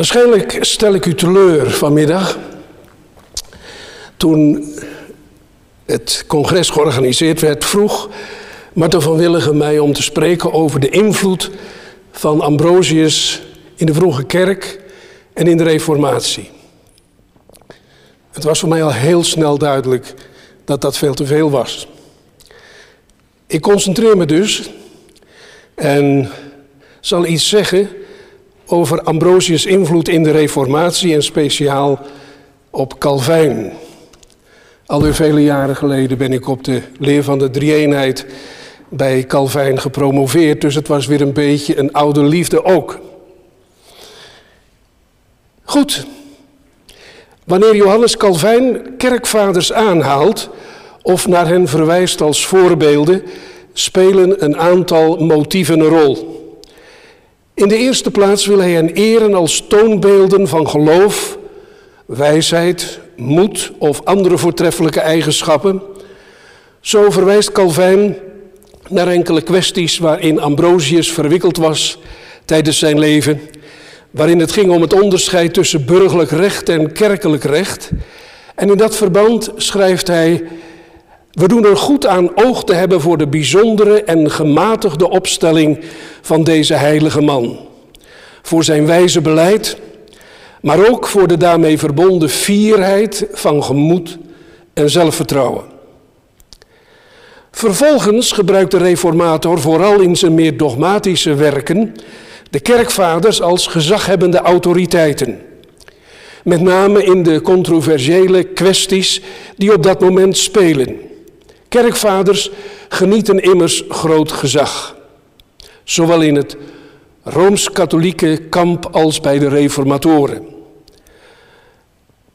Waarschijnlijk stel ik u teleur vanmiddag. Toen het congres georganiseerd werd, vroeg Marten van Willigen mij om te spreken over de invloed van Ambrosius in de vroege kerk en in de Reformatie. Het was voor mij al heel snel duidelijk dat dat veel te veel was. Ik concentreer me dus en zal iets zeggen over Ambrosius' invloed in de Reformatie en speciaal op Calvijn. Alweer vele jaren geleden ben ik op de leer van de drie-eenheid bij Calvijn gepromoveerd, dus het was weer een beetje een oude liefde ook. Goed, wanneer Johannes Calvijn kerkvaders aanhaalt of naar hen verwijst als voorbeelden, spelen een aantal motieven een rol. In de eerste plaats wil hij hen eren als toonbeelden van geloof, wijsheid, moed of andere voortreffelijke eigenschappen. Zo verwijst Calvijn naar enkele kwesties waarin Ambrosius verwikkeld was tijdens zijn leven, waarin het ging om het onderscheid tussen burgerlijk recht en kerkelijk recht. En in dat verband schrijft hij we doen er goed aan oog te hebben voor de bijzondere en gematigde opstelling van deze heilige man. Voor zijn wijze beleid, maar ook voor de daarmee verbonden fierheid van gemoed en zelfvertrouwen. Vervolgens gebruikt de reformator vooral in zijn meer dogmatische werken de kerkvaders als gezaghebbende autoriteiten. Met name in de controversiële kwesties die op dat moment spelen. Kerkvaders genieten immers groot gezag, zowel in het rooms-katholieke kamp als bij de reformatoren.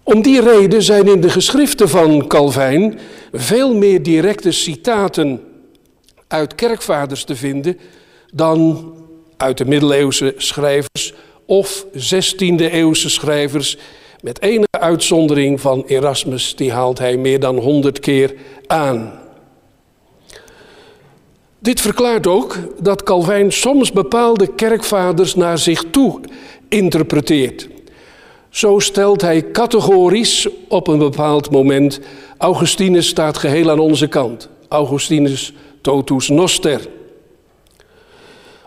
Om die reden zijn in de geschriften van Calvijn veel meer directe citaten uit kerkvaders te vinden dan uit de middeleeuwse schrijvers of 16e eeuwse schrijvers, met enige uitzondering van Erasmus, die haalt hij meer dan honderd keer aan. Dit verklaart ook dat Calvijn soms bepaalde kerkvaders naar zich toe interpreteert. Zo stelt hij categorisch op een bepaald moment: Augustinus staat geheel aan onze kant. Augustinus totus noster.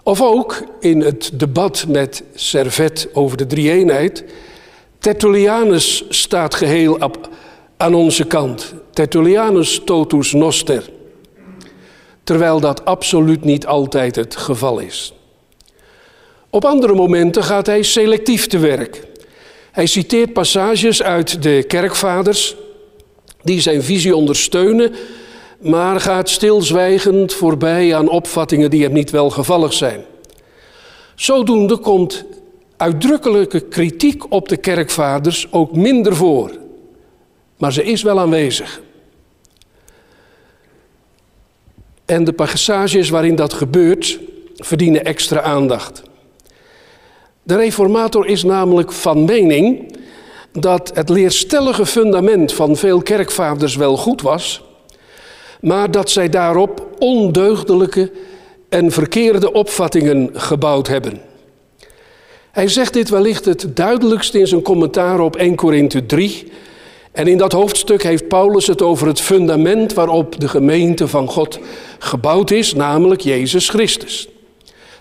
Of ook in het debat met Servet over de drie-eenheid: Tertullianus staat geheel aan onze kant. Tertullianus totus noster terwijl dat absoluut niet altijd het geval is. Op andere momenten gaat hij selectief te werk. Hij citeert passages uit de kerkvaders die zijn visie ondersteunen, maar gaat stilzwijgend voorbij aan opvattingen die hem niet welgevallig zijn. Zodoende komt uitdrukkelijke kritiek op de kerkvaders ook minder voor, maar ze is wel aanwezig. En de passages waarin dat gebeurt, verdienen extra aandacht. De reformator is namelijk van mening dat het leerstellige fundament van veel kerkvaders wel goed was, maar dat zij daarop ondeugdelijke en verkeerde opvattingen gebouwd hebben. Hij zegt dit wellicht het duidelijkst in zijn commentaar op 1 Korinthe 3, en in dat hoofdstuk heeft Paulus het over het fundament waarop de gemeente van God gebouwd is, namelijk Jezus Christus.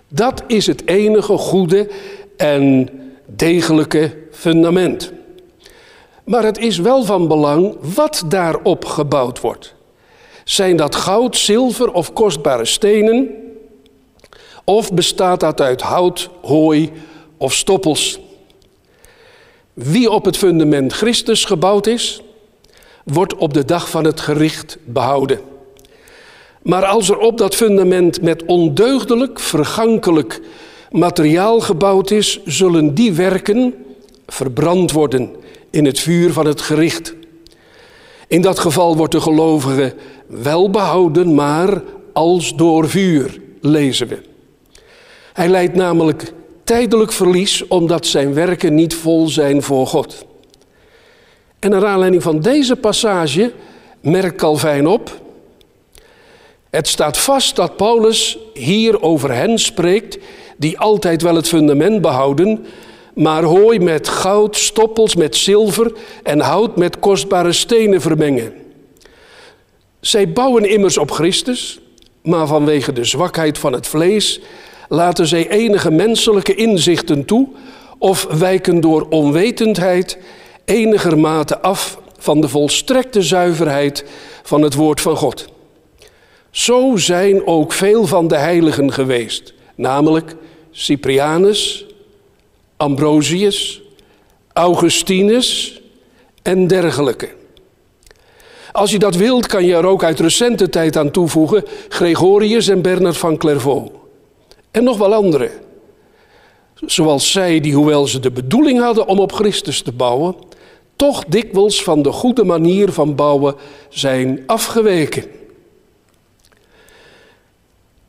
Dat is het enige goede en degelijke fundament. Maar het is wel van belang wat daarop gebouwd wordt. Zijn dat goud, zilver of kostbare stenen? Of bestaat dat uit hout, hooi of stoppels? Wie op het fundament Christus gebouwd is, wordt op de dag van het gericht behouden. Maar als er op dat fundament met ondeugdelijk, vergankelijk materiaal gebouwd is, zullen die werken verbrand worden in het vuur van het gericht. In dat geval wordt de gelovige wel behouden, maar als door vuur, lezen we. Hij leidt namelijk tijdelijk verlies omdat zijn werken niet vol zijn voor God. En naar aanleiding van deze passage merkt Calvijn op. Het staat vast dat Paulus hier over hen spreekt die altijd wel het fundament behouden, maar hooi met goud, stoppels met zilver en hout met kostbare stenen vermengen. Zij bouwen immers op Christus, maar vanwege de zwakheid van het vlees laten zij enige menselijke inzichten toe of wijken door onwetendheid enigermate af van de volstrekte zuiverheid van het woord van God. Zo zijn ook veel van de heiligen geweest, namelijk Cyprianus, Ambrosius, Augustinus en dergelijke. Als je dat wilt, kan je er ook uit recente tijd aan toevoegen Gregorius en Bernard van Clairvaux. En nog wel anderen. Zoals zij die, hoewel ze de bedoeling hadden om op Christus te bouwen, toch dikwijls van de goede manier van bouwen zijn afgeweken.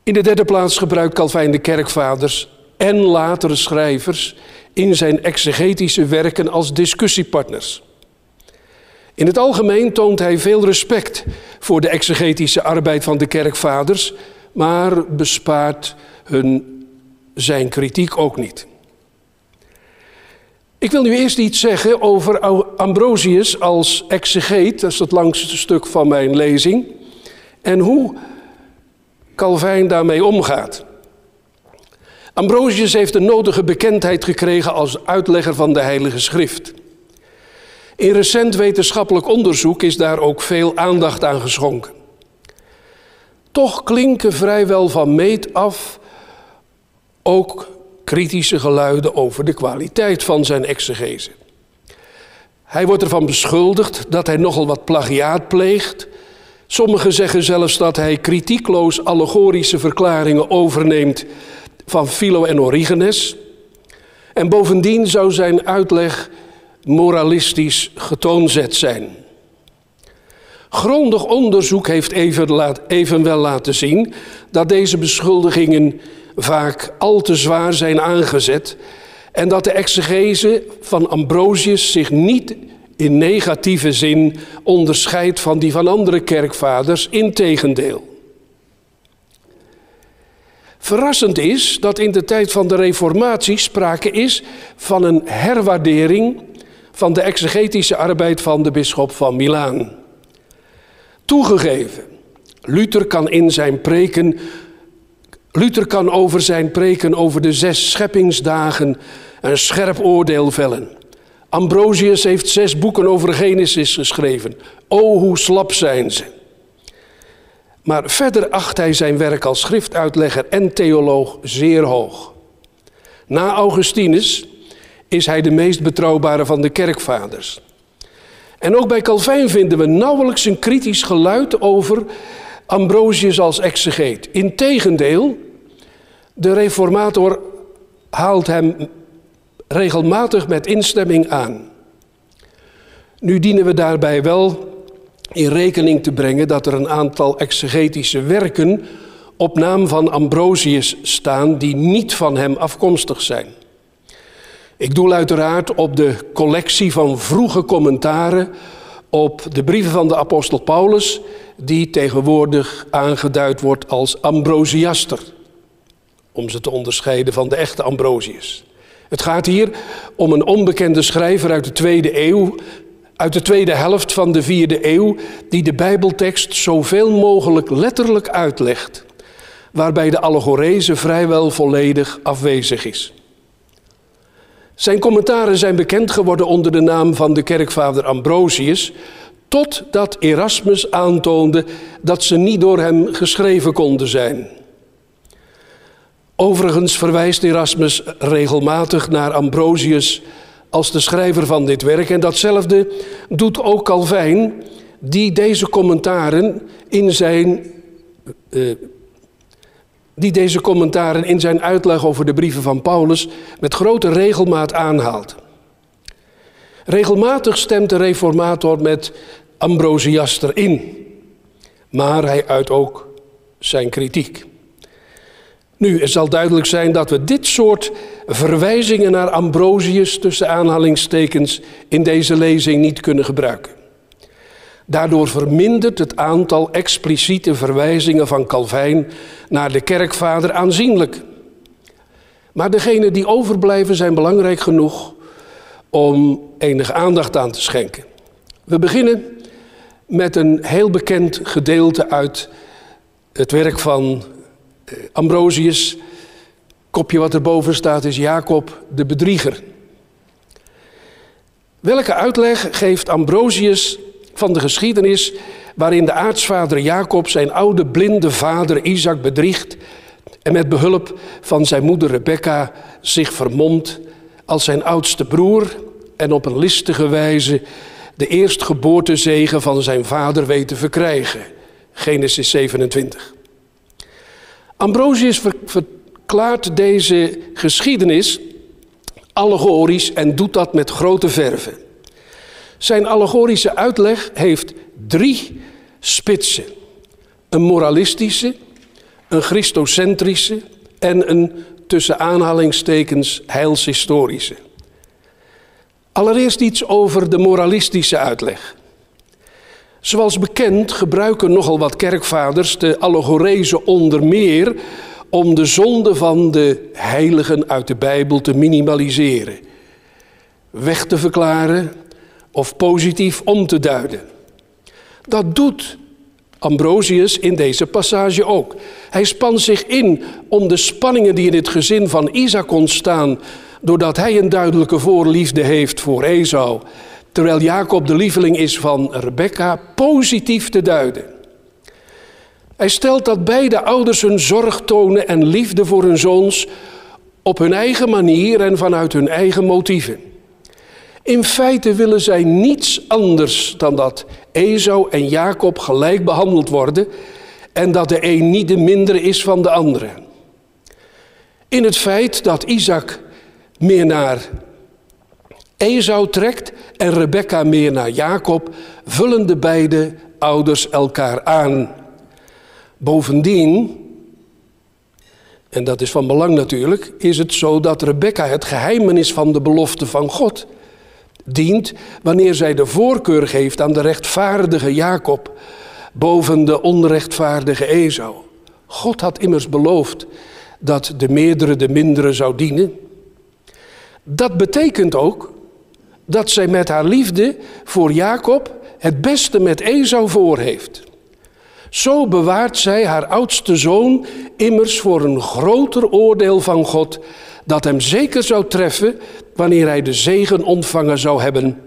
In de derde plaats gebruikt Calvijn de kerkvaders en latere schrijvers in zijn exegetische werken als discussiepartners. In het algemeen toont hij veel respect voor de exegetische arbeid van de kerkvaders, maar bespaart hun zijn kritiek ook niet. Ik wil nu eerst iets zeggen over Ambrosius als exegeet, dat is het langste stuk van mijn lezing, en hoe Calvijn daarmee omgaat. Ambrosius heeft de nodige bekendheid gekregen als uitlegger van de Heilige Schrift. In recent wetenschappelijk onderzoek is daar ook veel aandacht aan geschonken. Toch klinken vrijwel van meet af ook kritische geluiden over de kwaliteit van zijn exegese. Hij wordt ervan beschuldigd dat hij nogal wat plagiaat pleegt. Sommigen zeggen zelfs dat hij kritiekloos allegorische verklaringen overneemt van Philo en Origenes. En bovendien zou zijn uitleg moralistisch getoonzet zijn. Grondig onderzoek heeft evenwel laten zien dat deze beschuldigingen vaak al te zwaar zijn aangezet en dat de exegese van Ambrosius zich niet in negatieve zin onderscheidt van die van andere kerkvaders, integendeel. Verrassend is dat in de tijd van de Reformatie sprake is van een herwaardering van de exegetische arbeid van de bisschop van Milaan. Toegegeven, Luther kan in zijn preken Luther kan over zijn preken over de zes scheppingsdagen een scherp oordeel vellen. Ambrosius heeft zes boeken over Genesis geschreven. O, hoe slap zijn ze. Maar verder acht hij zijn werk als schriftuitlegger en theoloog zeer hoog. Na Augustinus is hij de meest betrouwbare van de kerkvaders. En ook bij Calvijn vinden we nauwelijks een kritisch geluid over Ambrosius als exegeet. Integendeel, de reformator haalt hem regelmatig met instemming aan. Nu dienen we daarbij wel in rekening te brengen dat er een aantal exegetische werken op naam van Ambrosius staan die niet van hem afkomstig zijn. Ik doel uiteraard op de collectie van vroege commentaren op de brieven van de apostel Paulus, die tegenwoordig aangeduid wordt als Ambrosiaster, om ze te onderscheiden van de echte Ambrosius. Het gaat hier om een onbekende schrijver uit de tweede eeuw, uit de tweede helft van de vierde eeuw, die de Bijbeltekst zoveel mogelijk letterlijk uitlegt, waarbij de allegorese vrijwel volledig afwezig is. Zijn commentaren zijn bekend geworden onder de naam van de kerkvader Ambrosius, totdat Erasmus aantoonde dat ze niet door hem geschreven konden zijn. Overigens verwijst Erasmus regelmatig naar Ambrosius als de schrijver van dit werk. En datzelfde doet ook Calvijn, die deze commentaren in zijn, uh, die deze commentaren in zijn uitleg over de brieven van Paulus met grote regelmaat aanhaalt. Regelmatig stemt de reformator met Ambrosiaster in, maar hij uit ook zijn kritiek. Nu, het zal duidelijk zijn dat we dit soort verwijzingen naar Ambrosius tussen aanhalingstekens in deze lezing niet kunnen gebruiken. Daardoor vermindert het aantal expliciete verwijzingen van Calvijn naar de kerkvader aanzienlijk. Maar degenen die overblijven zijn belangrijk genoeg om enige aandacht aan te schenken. We beginnen met een heel bekend gedeelte uit het werk van eh, Ambrosius. Kopje wat erboven staat is Jacob de bedrieger. Welke uitleg geeft Ambrosius van de geschiedenis waarin de aartsvader Jacob zijn oude blinde vader Isaac bedriegt en met behulp van zijn moeder Rebecca zich vermomt als zijn oudste broer en op een listige wijze de eerstgeboortezegen van zijn vader weet te verkrijgen. Genesis 27. Ambrosius verklaart deze geschiedenis allegorisch en doet dat met grote verve. Zijn allegorische uitleg heeft drie spitsen: een moralistische, een christocentrische en een tussen aanhalingstekens heilshistorische. Allereerst iets over de moralistische uitleg. Zoals bekend gebruiken nogal wat kerkvaders de allegorese onder meer om de zonde van de heiligen uit de Bijbel te minimaliseren, weg te verklaren of positief om te duiden. Dat doet Ambrosius in deze passage ook. Hij spant zich in om de spanningen die in het gezin van Isaac ontstaan, doordat hij een duidelijke voorliefde heeft voor Esau, terwijl Jacob de lieveling is van Rebecca, positief te duiden. Hij stelt dat beide ouders hun zorg tonen en liefde voor hun zoons op hun eigen manier en vanuit hun eigen motieven. In feite willen zij niets anders dan dat Esau en Jacob gelijk behandeld worden en dat de een niet de mindere is van de andere. In het feit dat Isaac meer naar Esau trekt en Rebecca meer naar Jacob, vullen de beide ouders elkaar aan. Bovendien, en dat is van belang natuurlijk, is het zo dat Rebecca het geheimenis van de belofte van God dient wanneer zij de voorkeur geeft aan de rechtvaardige Jacob boven de onrechtvaardige Esau. God had immers beloofd dat de meerdere de mindere zou dienen. Dat betekent ook dat zij met haar liefde voor Jacob het beste met Esau voor heeft. Zo bewaart zij haar oudste zoon immers voor een groter oordeel van God dat hem zeker zou treffen wanneer hij de zegen ontvangen zou hebben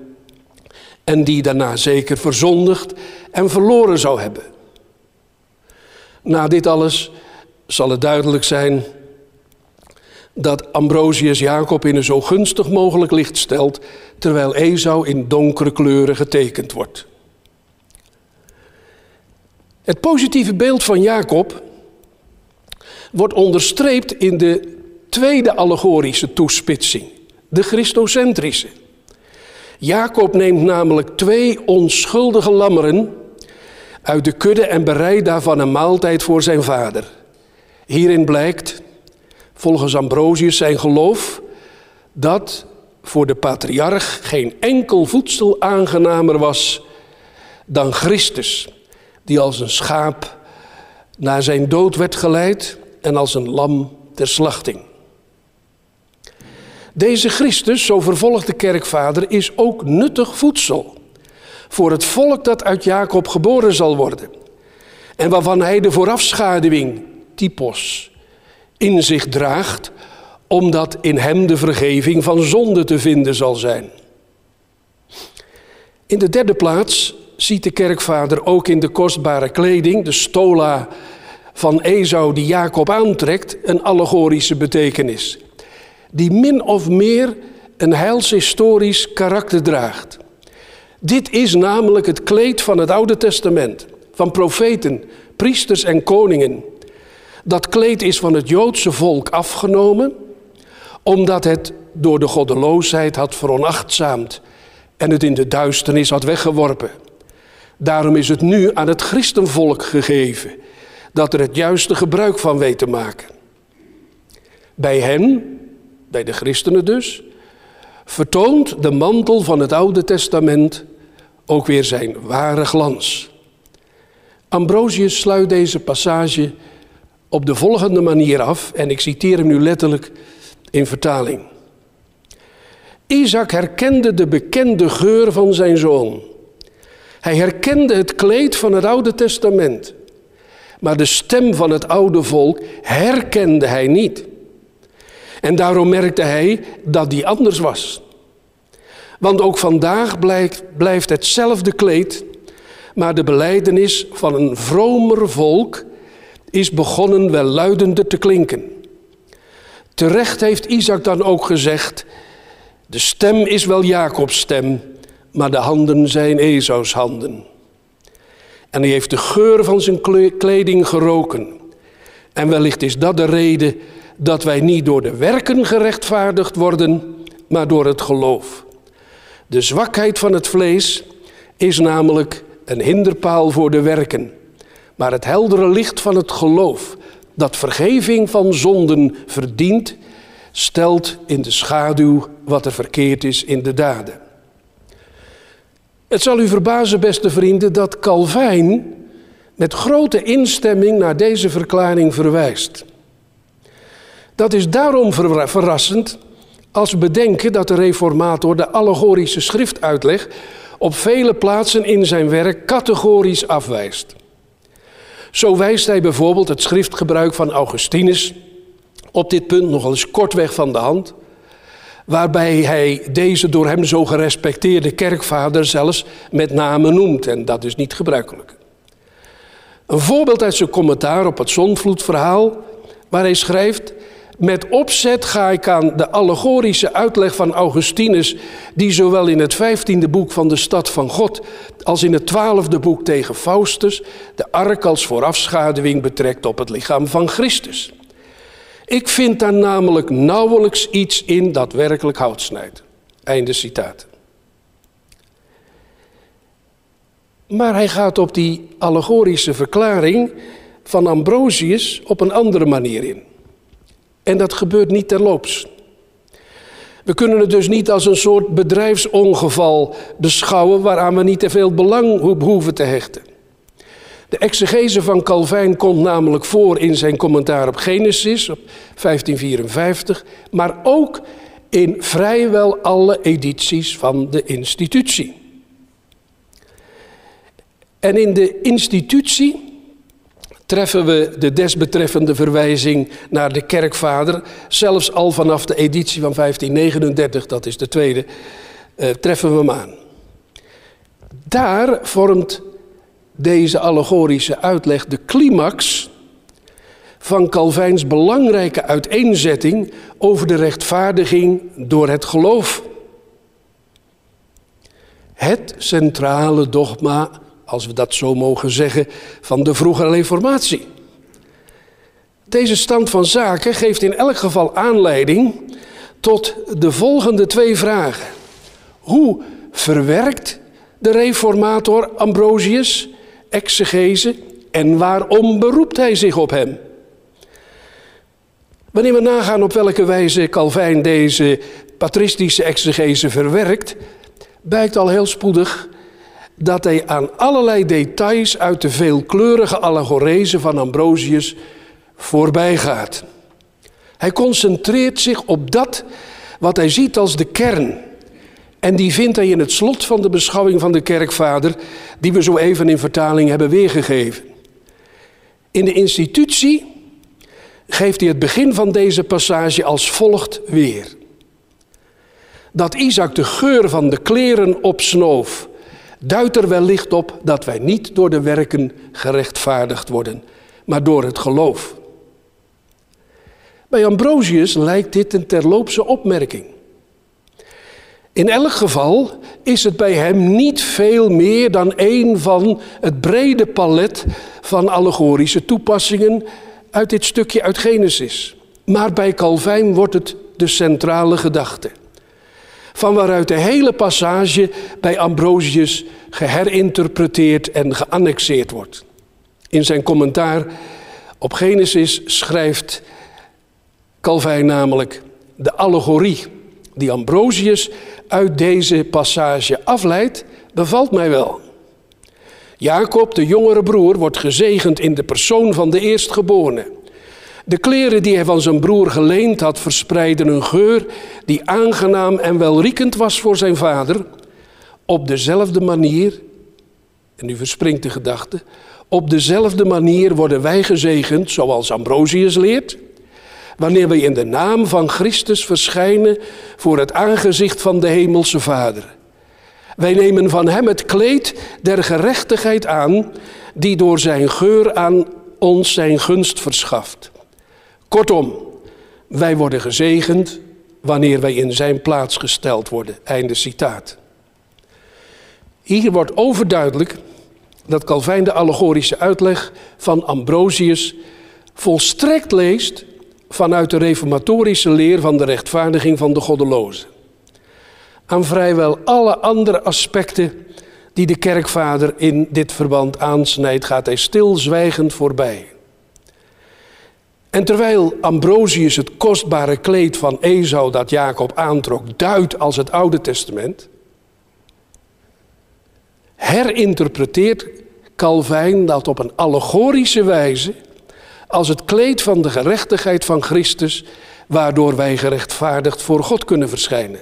en die daarna zeker verzondigd en verloren zou hebben. Na dit alles zal het duidelijk zijn dat Ambrosius Jacob in een zo gunstig mogelijk licht stelt, terwijl Esau in donkere kleuren getekend wordt. Het positieve beeld van Jacob wordt onderstreept in de tweede allegorische toespitsing, de Christocentrische. Jacob neemt namelijk twee onschuldige lammeren uit de kudde en bereidt daarvan een maaltijd voor zijn vader. Hierin blijkt, volgens Ambrosius zijn geloof, dat voor de patriarch geen enkel voedsel aangenamer was dan Christus, die als een schaap naar zijn dood werd geleid en als een lam ter slachting. Deze Christus, zo vervolgt de kerkvader, is ook nuttig voedsel voor het volk dat uit Jacob geboren zal worden. En waarvan hij de voorafschaduwing, typos, in zich draagt, omdat in hem de vergeving van zonde te vinden zal zijn. In de derde plaats ziet de kerkvader ook in de kostbare kleding, de stola van Esau die Jacob aantrekt, een allegorische betekenis die min of meer een heilshistorisch karakter draagt. Dit is namelijk het kleed van het Oude Testament, van profeten, priesters en koningen. Dat kleed is van het Joodse volk afgenomen, omdat het door de goddeloosheid had veronachtzaamd en het in de duisternis had weggeworpen. Daarom is het nu aan het christenvolk gegeven, dat er het juiste gebruik van weet te maken. Bij hen bij de christenen dus, vertoont de mantel van het Oude Testament ook weer zijn ware glans. Ambrosius sluit deze passage op de volgende manier af, en ik citeer hem nu letterlijk in vertaling. Isaac herkende de bekende geur van zijn zoon. Hij herkende het kleed van het Oude Testament. Maar de stem van het oude volk herkende hij niet. En daarom merkte hij dat die anders was. Want ook vandaag blijft, blijft hetzelfde kleed, maar de beleidenis van een vromer volk is begonnen wel luidender te klinken. Terecht heeft Isaac dan ook gezegd: De stem is wel Jacobs stem, maar de handen zijn Esaus handen. En hij heeft de geur van zijn kleding geroken. En wellicht is dat de reden dat wij niet door de werken gerechtvaardigd worden, maar door het geloof. De zwakheid van het vlees is namelijk een hinderpaal voor de werken. Maar het heldere licht van het geloof, dat vergeving van zonden verdient, stelt in de schaduw wat er verkeerd is in de daden. Het zal u verbazen, beste vrienden, dat Calvijn met grote instemming naar deze verklaring verwijst. Dat is daarom verrassend als we bedenken dat de reformator de allegorische schriftuitleg op vele plaatsen in zijn werk categorisch afwijst. Zo wijst hij bijvoorbeeld het schriftgebruik van Augustinus op dit punt nogal eens kortweg van de hand, waarbij hij deze door hem zo gerespecteerde kerkvader zelfs met name noemt, en dat is niet gebruikelijk. Een voorbeeld uit zijn commentaar op het zonvloedverhaal, waar hij schrijft: met opzet ga ik aan de allegorische uitleg van Augustinus, die zowel in het vijftiende boek van de Stad van God als in het twaalfde boek tegen Faustus de ark als voorafschaduwing betrekt op het lichaam van Christus. Ik vind daar namelijk nauwelijks iets in dat werkelijk hout snijdt. Einde citaat. Maar hij gaat op die allegorische verklaring van Ambrosius op een andere manier in. En dat gebeurt niet terloops. We kunnen het dus niet als een soort bedrijfsongeval beschouwen waaraan we niet te veel belang hoeven te hechten. De exegese van Calvijn komt namelijk voor in zijn commentaar op Genesis op 1554, maar ook in vrijwel alle edities van de institutie. En in de institutie treffen we de desbetreffende verwijzing naar de kerkvader, zelfs al vanaf de editie van 1539, dat is de tweede, uh, treffen we hem aan. Daar vormt deze allegorische uitleg de climax van Calvijns belangrijke uiteenzetting over de rechtvaardiging door het geloof. Het centrale dogma als we dat zo mogen zeggen, van de vroege reformatie. Deze stand van zaken geeft in elk geval aanleiding tot de volgende twee vragen. Hoe verwerkt de reformator Ambrosius exegese en waarom beroept hij zich op hem? Wanneer we nagaan op welke wijze Calvijn deze patristische exegese verwerkt, blijkt al heel spoedig dat hij aan allerlei details uit de veelkleurige allegorese van Ambrosius voorbij gaat. Hij concentreert zich op dat wat hij ziet als de kern. En die vindt hij in het slot van de beschouwing van de kerkvader, die we zo even in vertaling hebben weergegeven. In de institutie geeft hij het begin van deze passage als volgt weer. Dat Isaac de geur van de kleren opsnoof duidt er wellicht op dat wij niet door de werken gerechtvaardigd worden, maar door het geloof. Bij Ambrosius lijkt dit een terloopse opmerking. In elk geval is het bij hem niet veel meer dan een van het brede palet van allegorische toepassingen uit dit stukje uit Genesis. Maar bij Calvijn wordt het de centrale gedachte van waaruit de hele passage bij Ambrosius geherinterpreteerd en geannexeerd wordt. In zijn commentaar op Genesis schrijft Calvijn namelijk de allegorie die Ambrosius uit deze passage afleidt, bevalt mij wel. Jacob, de jongere broer, wordt gezegend in de persoon van de eerstgeborene. De kleren die hij van zijn broer geleend had, verspreidden een geur die aangenaam en welriekend was voor zijn vader. Op dezelfde manier, en nu verspringt de gedachte, op dezelfde manier worden wij gezegend, zoals Ambrosius leert, wanneer wij in de naam van Christus verschijnen voor het aangezicht van de Hemelse Vader. Wij nemen van Hem het kleed der gerechtigheid aan, die door Zijn geur aan ons Zijn gunst verschaft. Kortom, wij worden gezegend wanneer wij in Zijn plaats gesteld worden. Einde citaat. Hier wordt overduidelijk dat Calvijn de allegorische uitleg van Ambrosius volstrekt leest vanuit de reformatorische leer van de rechtvaardiging van de goddelozen. Aan vrijwel alle andere aspecten die de kerkvader in dit verband aansnijdt, gaat hij stilzwijgend voorbij. En terwijl Ambrosius het kostbare kleed van Esau dat Jacob aantrok duidt als het Oude Testament, herinterpreteert Calvijn dat op een allegorische wijze als het kleed van de gerechtigheid van Christus, waardoor wij gerechtvaardigd voor God kunnen verschijnen.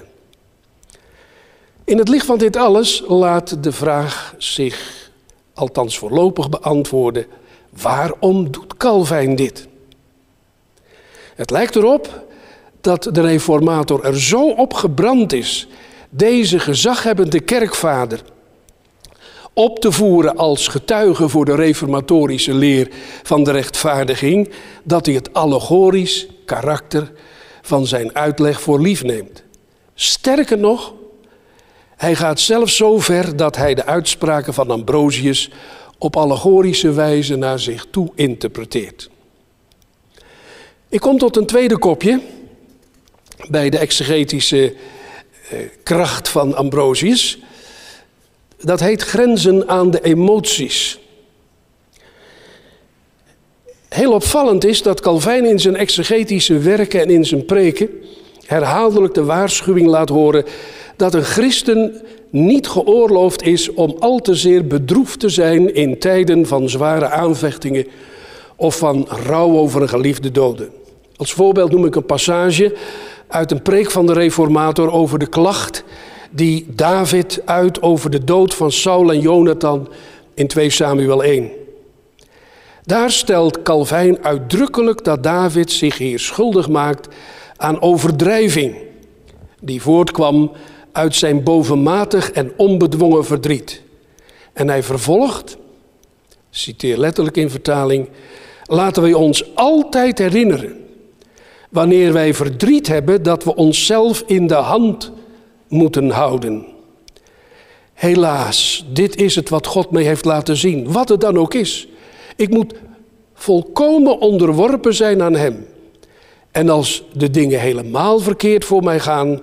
In het licht van dit alles laat de vraag zich, althans voorlopig, beantwoorden: waarom doet Calvijn dit? Het lijkt erop dat de reformator er zo op gebrand is deze gezaghebbende kerkvader op te voeren als getuige voor de reformatorische leer van de rechtvaardiging, dat hij het allegorisch karakter van zijn uitleg voor lief neemt. Sterker nog, hij gaat zelfs zo ver dat hij de uitspraken van Ambrosius op allegorische wijze naar zich toe interpreteert. Ik kom tot een tweede kopje bij de exegetische eh, kracht van Ambrosius. Dat heet grenzen aan de emoties. Heel opvallend is dat Calvijn in zijn exegetische werken en in zijn preken herhaaldelijk de waarschuwing laat horen dat een christen niet geoorloofd is om al te zeer bedroefd te zijn in tijden van zware aanvechtingen of van rouw over een geliefde dode. Als voorbeeld noem ik een passage uit een preek van de reformator over de klacht die David uit over de dood van Saul en Jonathan in 2 Samuel 1. Daar stelt Calvijn uitdrukkelijk dat David zich hier schuldig maakt aan overdrijving, die voortkwam uit zijn bovenmatig en onbedwongen verdriet. En hij vervolgt, citeer letterlijk in vertaling, laten wij ons altijd herinneren, wanneer wij verdriet hebben, dat we onszelf in de hand moeten houden. Helaas, dit is het wat God mij heeft laten zien, wat het dan ook is. Ik moet volkomen onderworpen zijn aan Hem. En als de dingen helemaal verkeerd voor mij gaan,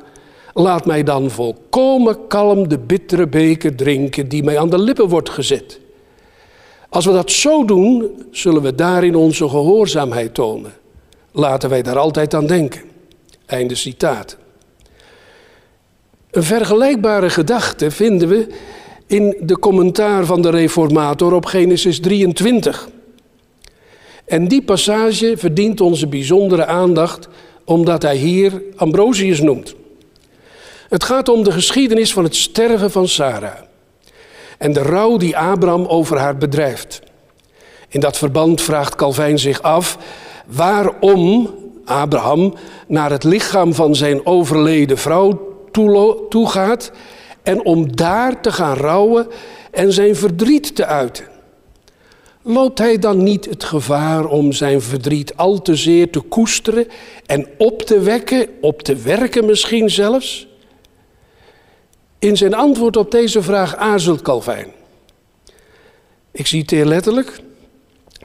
laat mij dan volkomen kalm de bittere beker drinken die mij aan de lippen wordt gezet. Als we dat zo doen, zullen we daarin onze gehoorzaamheid tonen. Laten wij daar altijd aan denken. Einde citaat. Een vergelijkbare gedachte vinden we in de commentaar van de reformator op Genesis 23. En die passage verdient onze bijzondere aandacht omdat hij hier Ambrosius noemt. Het gaat om de geschiedenis van het sterven van Sarah en de rouw die Abraham over haar bedrijft. In dat verband vraagt Calvijn zich af waarom Abraham naar het lichaam van zijn overleden vrouw toegaat en om daar te gaan rouwen en zijn verdriet te uiten. Loopt hij dan niet het gevaar om zijn verdriet al te zeer te koesteren en op te wekken, op te werken misschien zelfs? In zijn antwoord op deze vraag aarzelt Calvijn. Ik citeer letterlijk.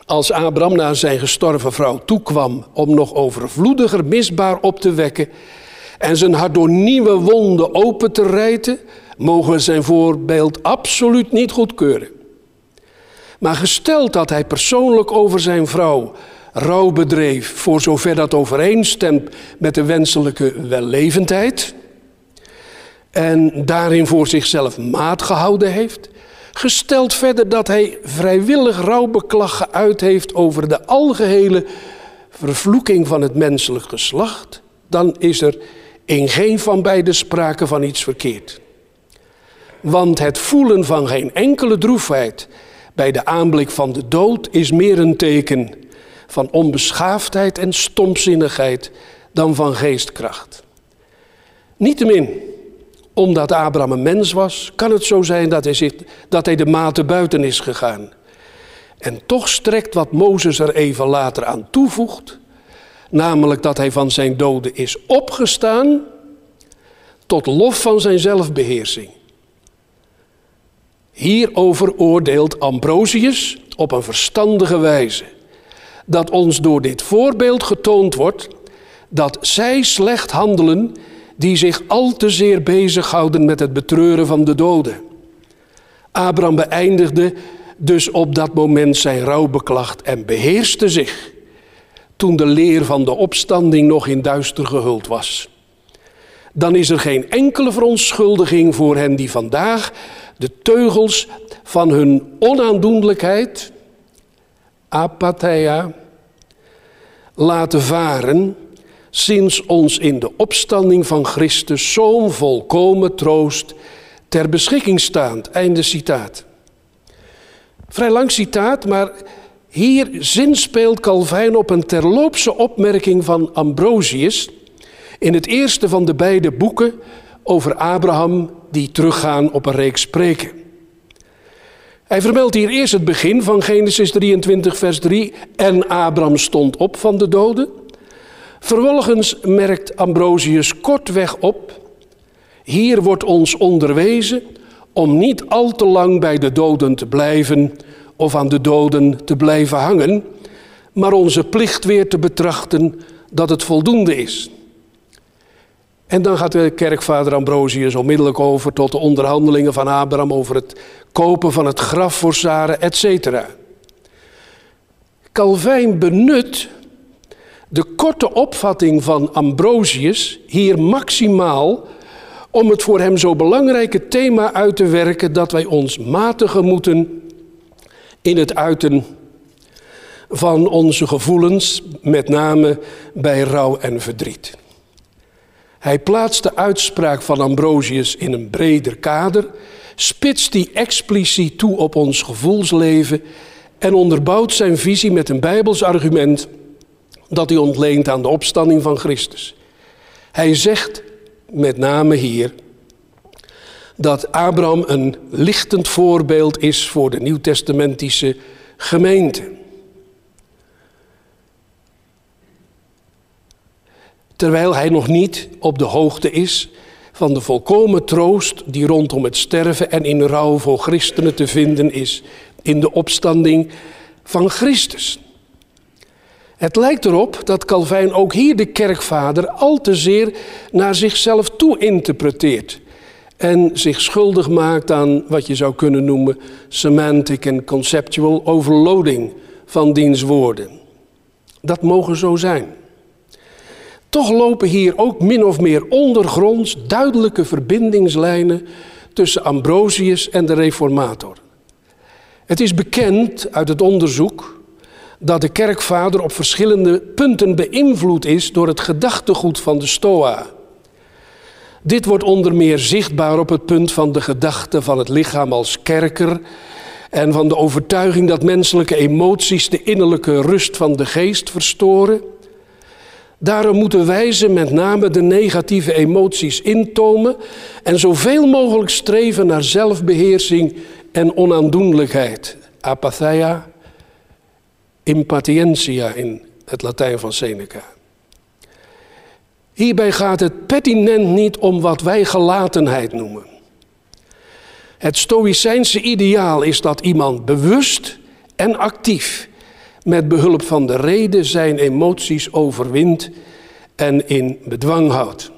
Als Abraham naar zijn gestorven vrouw toekwam om nog overvloediger misbaar op te wekken en zijn hart door nieuwe wonden open te rijten, mogen we zijn voorbeeld absoluut niet goedkeuren. Maar gesteld dat hij persoonlijk over zijn vrouw rouw bedreef, voor zover dat overeenstemt met de wenselijke wellevendheid, en daarin voor zichzelf maat gehouden heeft, gesteld verder dat hij vrijwillig rouwbeklag geuit heeft over de algehele vervloeking van het menselijk geslacht, dan is er in geen van beide sprake van iets verkeerd. Want het voelen van geen enkele droefheid bij de aanblik van de dood is meer een teken van onbeschaafdheid en stomzinnigheid dan van geestkracht. Niettemin, omdat Abraham een mens was, kan het zo zijn dat hij, zich, dat hij de mate buiten is gegaan. En toch strekt wat Mozes er even later aan toevoegt, namelijk dat hij van zijn doden is opgestaan tot lof van zijn zelfbeheersing. Hierover oordeelt Ambrosius op een verstandige wijze dat ons door dit voorbeeld getoond wordt dat zij slecht handelen die zich al te zeer bezighouden met het betreuren van de doden. Abraham beëindigde dus op dat moment zijn rouwbeklacht en beheerste zich toen de leer van de opstanding nog in duister gehuld was. Dan is er geen enkele verontschuldiging voor hen die vandaag de teugels van hun onaandoenlijkheid, apatheia, laten varen, sinds ons in de opstanding van Christus zo'n volkomen troost ter beschikking staat. Einde citaat. Vrij lang citaat, maar hier zinspeelt Calvijn op een terloopse opmerking van Ambrosius in het eerste van de beide boeken over Abraham die teruggaan op een reeks spreken. Hij vermeldt hier eerst het begin van Genesis 23, vers 3. En Abraham stond op van de doden. Vervolgens merkt Ambrosius kortweg op. Hier wordt ons onderwezen om niet al te lang bij de doden te blijven of aan de doden te blijven hangen, maar onze plicht weer te betrachten dat het voldoende is. En dan gaat de kerkvader Ambrosius onmiddellijk over tot de onderhandelingen van Abraham over het kopen van het graf voor Sarah, etc. Calvijn benut de korte opvatting van Ambrosius hier maximaal om het voor hem zo belangrijke thema uit te werken dat wij ons matigen moeten in het uiten van onze gevoelens, met name bij rouw en verdriet. Hij plaatst de uitspraak van Ambrosius in een breder kader, spitst die expliciet toe op ons gevoelsleven en onderbouwt zijn visie met een Bijbels argument dat hij ontleent aan de opstanding van Christus. Hij zegt met name hier dat Abraham een lichtend voorbeeld is voor de nieuwtestamentische gemeente. terwijl hij nog niet op de hoogte is van de volkomen troost die rondom het sterven en in rouw voor christenen te vinden is in de opstanding van Christus. Het lijkt erop dat Calvijn ook hier de kerkvader al te zeer naar zichzelf toe interpreteert en zich schuldig maakt aan wat je zou kunnen noemen semantic en conceptual overloading van diens woorden. Dat mogen zo zijn. Toch lopen hier ook min of meer ondergronds duidelijke verbindingslijnen tussen Ambrosius en de reformator. Het is bekend uit het onderzoek dat de kerkvader op verschillende punten beïnvloed is door het gedachtegoed van de Stoa. Dit wordt onder meer zichtbaar op het punt van de gedachte van het lichaam als kerker en van de overtuiging dat menselijke emoties de innerlijke rust van de geest verstoren. Daarom moeten wijzen met name de negatieve emoties intomen en zoveel mogelijk streven naar zelfbeheersing en onaandoenlijkheid. Apatheia, impatientia in het Latijn van Seneca. Hierbij gaat het pertinent niet om wat wij gelatenheid noemen. Het Stoïcijnse ideaal is dat iemand bewust en actief met behulp van de reden zijn emoties overwint en in bedwang houdt.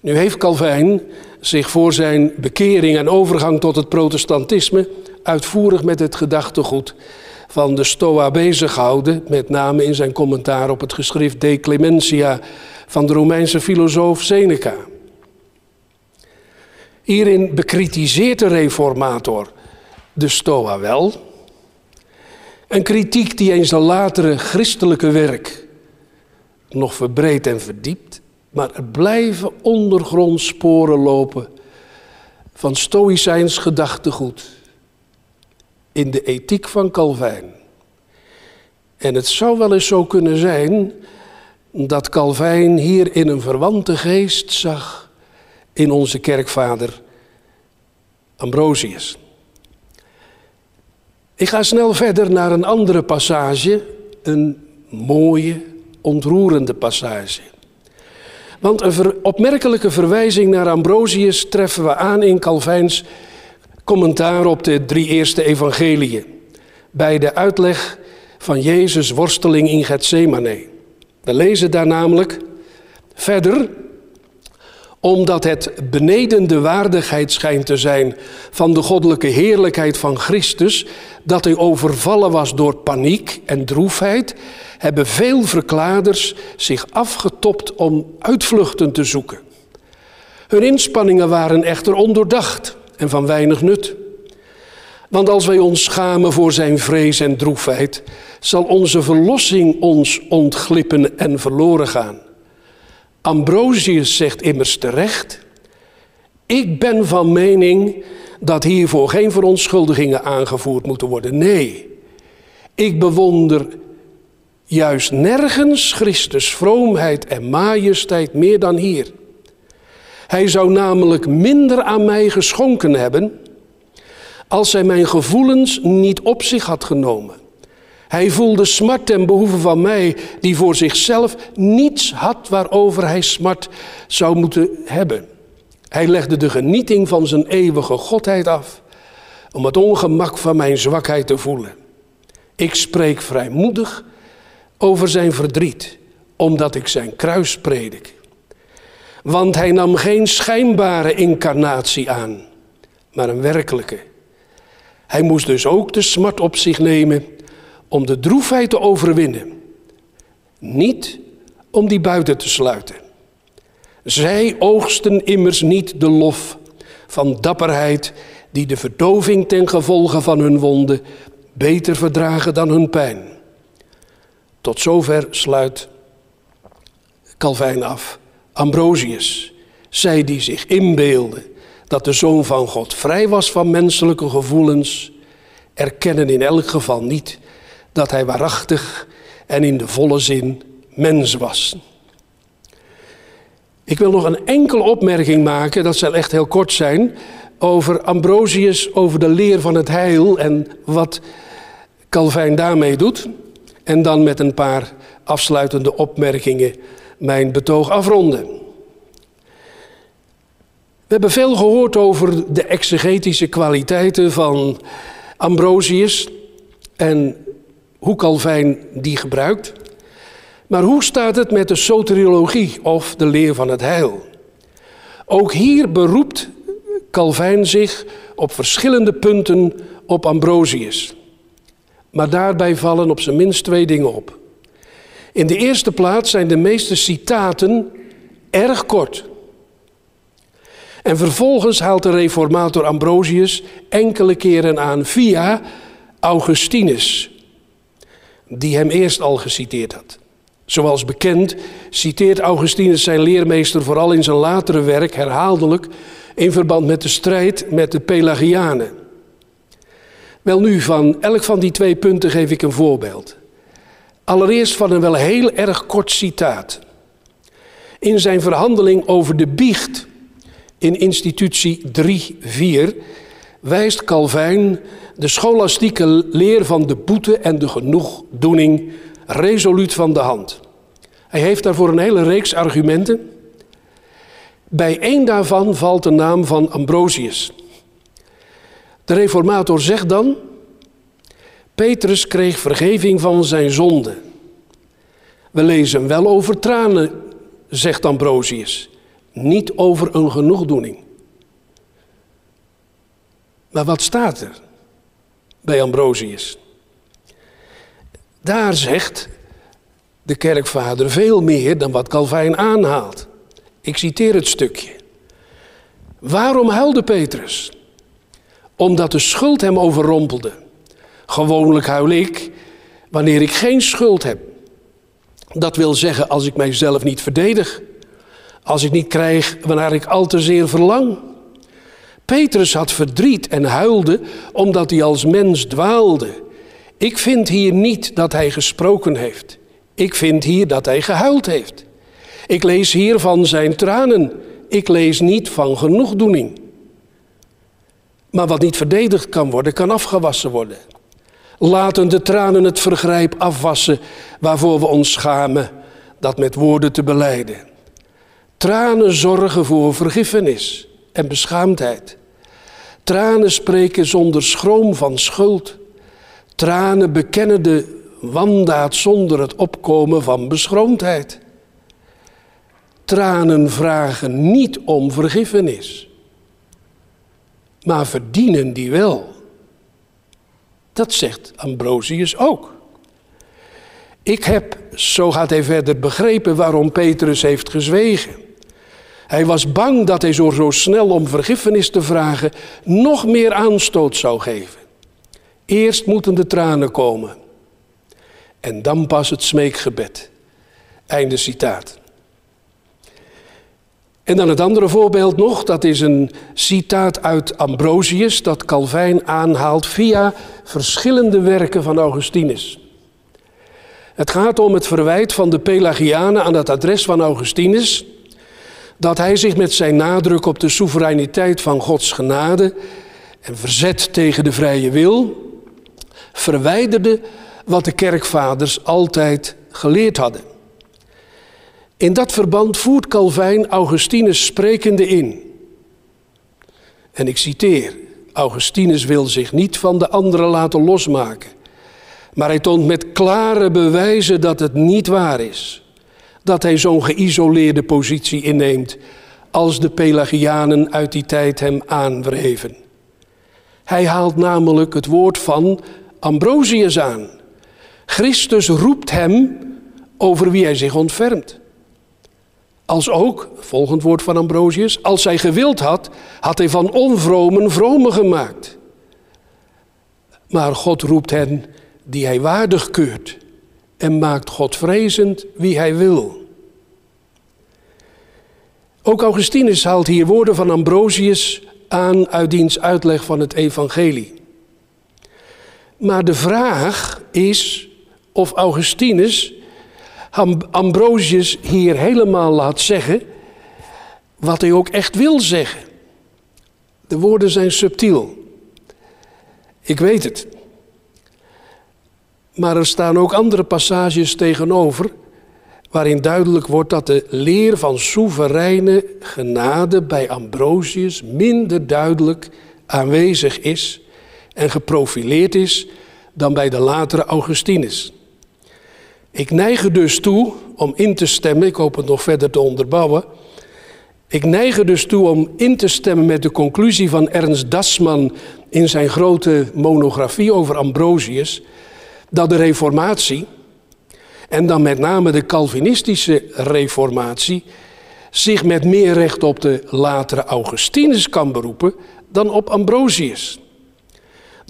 Nu heeft Calvijn zich voor zijn bekering en overgang tot het protestantisme uitvoerig met het gedachtegoed van de Stoa bezig gehouden, met name in zijn commentaar op het geschrift De Clementia van de Romeinse filosoof Seneca. Hierin bekritiseert de reformator de Stoa wel, Een kritiek die eens een latere christelijke werk nog verbreedt en verdiept, maar er blijven ondergrond sporen lopen van stoïcijns gedachtegoed in de ethiek van Calvijn. En het zou wel eens zo kunnen zijn dat Calvijn hier in een verwante geest zag in onze kerkvader Ambrosius. Ik ga snel verder naar een andere passage, een mooie, ontroerende passage. Want een opmerkelijke verwijzing naar Ambrosius treffen we aan in Calvijns commentaar op de drie eerste evangeliën. Bij de uitleg van Jezus' worsteling in Gethsemane. We lezen daar namelijk verder, omdat het beneden de waardigheid schijnt te zijn van de goddelijke heerlijkheid van Christus, dat hij overvallen was door paniek en droefheid, hebben veel verklaarders zich afgetopt om uitvluchten te zoeken. Hun inspanningen waren echter ondoordacht en van weinig nut. Want als wij ons schamen voor zijn vrees en droefheid, zal onze verlossing ons ontglippen en verloren gaan. Ambrosius zegt immers terecht: Ik ben van mening dat hiervoor geen verontschuldigingen aangevoerd moeten worden. Nee, ik bewonder juist nergens Christus vroomheid en majesteit meer dan hier. Hij zou namelijk minder aan mij geschonken hebben als hij mijn gevoelens niet op zich had genomen. Hij voelde smart ten behoeve van mij, die voor zichzelf niets had waarover hij smart zou moeten hebben. Hij legde de genieting van zijn eeuwige godheid af, om het ongemak van mijn zwakheid te voelen. Ik spreek vrijmoedig over zijn verdriet, omdat ik zijn kruis predik. Want hij nam geen schijnbare incarnatie aan, maar een werkelijke. Hij moest dus ook de smart op zich nemen om de droefheid te overwinnen. Niet om die buiten te sluiten. Zij oogsten immers niet de lof van dapperheid die de verdoving ten gevolge van hun wonden beter verdragen dan hun pijn. Tot zover sluit Calvijn af. Ambrosius, zij die zich inbeelden dat de Zoon van God vrij was van menselijke gevoelens, erkennen in elk geval niet dat hij waarachtig en in de volle zin mens was. Ik wil nog een enkele opmerking maken, dat zal echt heel kort zijn, over Ambrosius, over de leer van het heil en wat Calvijn daarmee doet. En dan met een paar afsluitende opmerkingen mijn betoog afronden. We hebben veel gehoord over de exegetische kwaliteiten van Ambrosius en hoe Calvijn die gebruikt. Maar hoe staat het met de soteriologie of de leer van het heil? Ook hier beroept Calvijn zich op verschillende punten op Ambrosius. Maar daarbij vallen op zijn minst twee dingen op. In de eerste plaats zijn de meeste citaten erg kort. En vervolgens haalt de reformator Ambrosius enkele keren aan via Augustinus, die hem eerst al geciteerd had. Zoals bekend citeert Augustinus zijn leermeester vooral in zijn latere werk herhaaldelijk in verband met de strijd met de Pelagianen. Wel nu, van elk van die twee punten geef ik een voorbeeld. Allereerst van een wel heel erg kort citaat. In zijn verhandeling over de biecht in institutie 3.4 wijst Calvijn de scholastieke leer van de boete en de genoegdoening resoluut van de hand. Hij heeft daarvoor een hele reeks argumenten. Bij één daarvan valt de naam van Ambrosius. De reformator zegt dan, Petrus kreeg vergeving van zijn zonde. We lezen wel over tranen, zegt Ambrosius, niet over een genoegdoening. Maar wat staat er bij Ambrosius? Daar zegt de kerkvader veel meer dan wat Calvijn aanhaalt. Ik citeer het stukje. Waarom huilde Petrus? Omdat de schuld hem overrompelde. Gewoonlijk huil ik wanneer ik geen schuld heb. Dat wil zeggen als ik mijzelf niet verdedig, als ik niet krijg wanneer ik al te zeer verlang. Petrus had verdriet en huilde omdat hij als mens dwaalde. Ik vind hier niet dat hij gesproken heeft. Ik vind hier dat hij gehuild heeft. Ik lees hier van zijn tranen. Ik lees niet van genoegdoening. Maar wat niet verdedigd kan worden, kan afgewassen worden. Laten de tranen het vergrijp afwassen waarvoor we ons schamen, dat met woorden te beleiden. Tranen zorgen voor vergiffenis en beschaamdheid. Tranen spreken zonder schroom van schuld. Tranen bekennen de wandaad zonder het opkomen van beschroomdheid. Tranen vragen niet om vergiffenis, maar verdienen die wel. Dat zegt Ambrosius ook. Ik heb, zo gaat hij verder, begrepen waarom Petrus heeft gezwegen. Hij was bang dat hij zo, zo snel om vergiffenis te vragen nog meer aanstoot zou geven. Eerst moeten de tranen komen. En dan pas het smeekgebed. Einde citaat. En dan het andere voorbeeld nog, dat is een citaat uit Ambrosius dat Calvijn aanhaalt via verschillende werken van Augustinus. Het gaat om het verwijt van de Pelagianen aan het adres van Augustinus dat hij zich met zijn nadruk op de soevereiniteit van Gods genade en verzet tegen de vrije wil verwijderde wat de kerkvaders altijd geleerd hadden. In dat verband voert Calvijn Augustinus sprekende in. En ik citeer: Augustinus wil zich niet van de anderen laten losmaken, maar hij toont met klare bewijzen dat het niet waar is dat hij zo'n geïsoleerde positie inneemt als de Pelagianen uit die tijd hem aanwreven. Hij haalt namelijk het woord van Ambrosius aan. Christus roept hem over wie hij zich ontfermt. Als ook, volgend woord van Ambrosius, als hij gewild had, had hij van onvromen vromen gemaakt. Maar God roept hen die hij waardig keurt en maakt God vrezend wie hij wil. Ook Augustinus haalt hier woorden van Ambrosius aan uit diens uitleg van het evangelie. Maar de vraag is of Augustinus Ambrosius hier helemaal laat zeggen wat hij ook echt wil zeggen. De woorden zijn subtiel. Ik weet het. Maar er staan ook andere passages tegenover waarin duidelijk wordt dat de leer van soevereine genade bij Ambrosius minder duidelijk aanwezig is en geprofileerd is dan bij de latere Augustinus. Ik neig dus toe om in te stemmen, ik hoop het nog verder te onderbouwen. Ik neig dus toe om in te stemmen met de conclusie van Ernst Dasman in zijn grote monografie over Ambrosius, dat de Reformatie, en dan met name de Calvinistische Reformatie, zich met meer recht op de latere Augustinus kan beroepen dan op Ambrosius.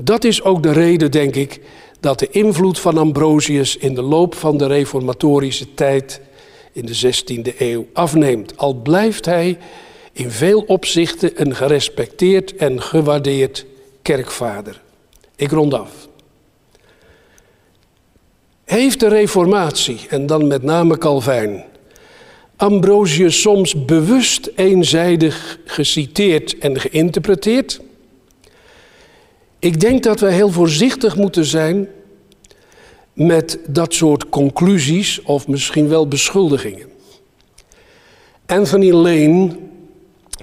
Dat is ook de reden, denk ik, dat de invloed van Ambrosius in de loop van de reformatorische tijd in de 16e eeuw afneemt. Al blijft hij in veel opzichten een gerespecteerd en gewaardeerd kerkvader. Ik rond af. Heeft de Reformatie, en dan met name Calvijn, Ambrosius soms bewust eenzijdig geciteerd en geïnterpreteerd? Ik denk dat wij heel voorzichtig moeten zijn met dat soort conclusies of misschien wel beschuldigingen. Anthony Lane,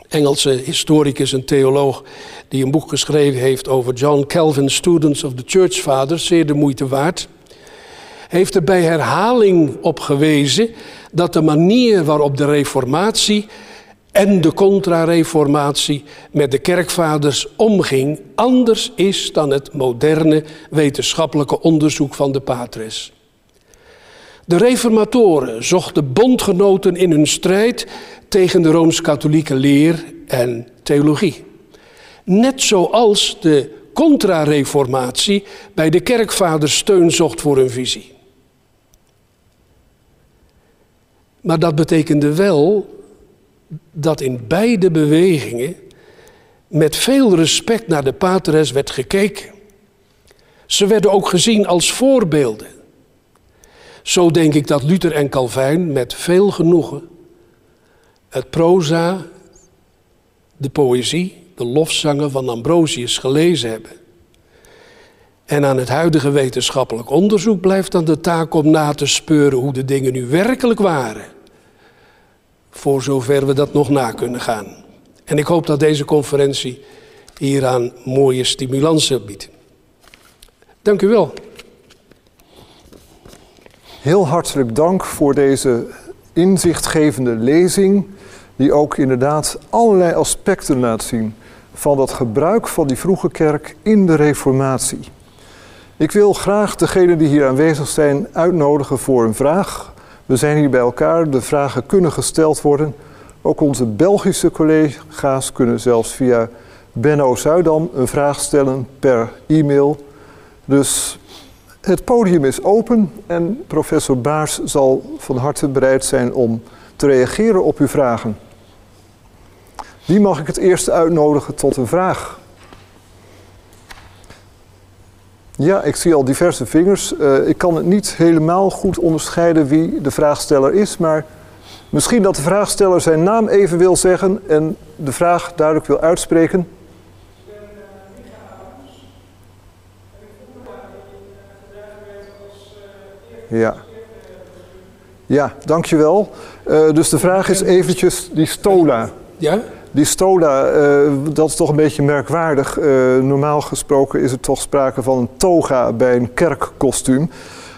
Engelse historicus en theoloog, die een boek geschreven heeft over John Calvin's Students of the Church Fathers, zeer de moeite waard heeft er bij herhaling op gewezen dat de manier waarop de Reformatie en de Contra-Reformatie met de kerkvaders omging anders is dan het moderne wetenschappelijke onderzoek van de Patres. De reformatoren zochten bondgenoten in hun strijd tegen de rooms-katholieke leer en theologie. Net zoals de contra-reformatie bij de kerkvaders steun zocht voor hun visie. Maar dat betekende wel dat in beide bewegingen met veel respect naar de patres werd gekeken. Ze werden ook gezien als voorbeelden. Zo denk ik dat Luther en Calvijn met veel genoegen het proza, de poëzie, de lofzangen van Ambrosius gelezen hebben. En aan het huidige wetenschappelijk onderzoek blijft dan de taak om na te speuren hoe de dingen nu werkelijk waren. Voor zover we dat nog na kunnen gaan. En ik hoop dat deze conferentie hieraan mooie stimulansen biedt. Dank u wel. Heel hartelijk dank voor deze inzichtgevende lezing, die ook inderdaad allerlei aspecten laat zien van dat gebruik van die vroege kerk in de Reformatie. Ik wil graag degenen die hier aanwezig zijn uitnodigen voor een vraag. We zijn hier bij elkaar, de vragen kunnen gesteld worden. Ook onze Belgische collega's kunnen zelfs via Benno Zuidam een vraag stellen per e-mail. Dus het podium is open en professor Baars zal van harte bereid zijn om te reageren op uw vragen. Wie mag ik het eerst uitnodigen tot een vraag? Ja, ik zie al diverse vingers. Uh, ik kan het niet helemaal goed onderscheiden wie de vraagsteller is, maar misschien dat de vraagsteller zijn naam even wil zeggen en de vraag duidelijk wil uitspreken. Ja. Ja, dankjewel. Uh, dus de vraag is eventjes die stola. Ja? Die stola, uh, dat is toch een beetje merkwaardig. Uh, normaal gesproken is er toch sprake van een toga bij een kerkkostuum.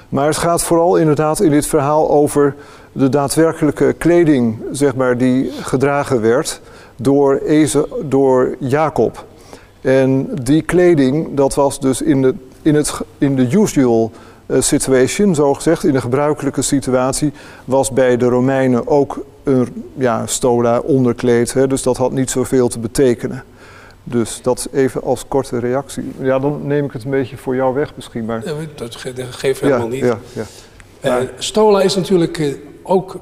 Maar het gaat vooral inderdaad in dit verhaal over de daadwerkelijke kleding, zeg maar, die gedragen werd door, Eze, door Jacob. En die kleding, dat was dus in de, in het, in de usual situation, zo gezegd, in de gebruikelijke situatie, was bij de Romeinen ook een ja, stola onderkleed. Hè, dus dat had niet zoveel te betekenen. Dus dat even als korte reactie. Ja, dan neem ik het een beetje voor jou weg misschien. Maar... Ja, dat geeft helemaal niet. Ja, ja. Uh, stola is natuurlijk uh, ook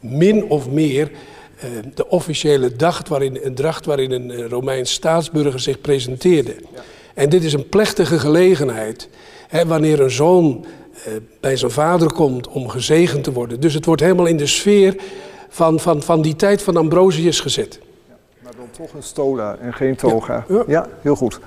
min of meer uh, de officiële waarin, een dracht waarin een Romeins staatsburger zich presenteerde. En dit is een plechtige gelegenheid wanneer een zoon eh, bij zijn vader komt om gezegend te worden. Dus het wordt helemaal in de sfeer van, van, van die tijd van Ambrosius gezet. Ja, maar dan toch een stola en geen toga. Ja, ja heel goed.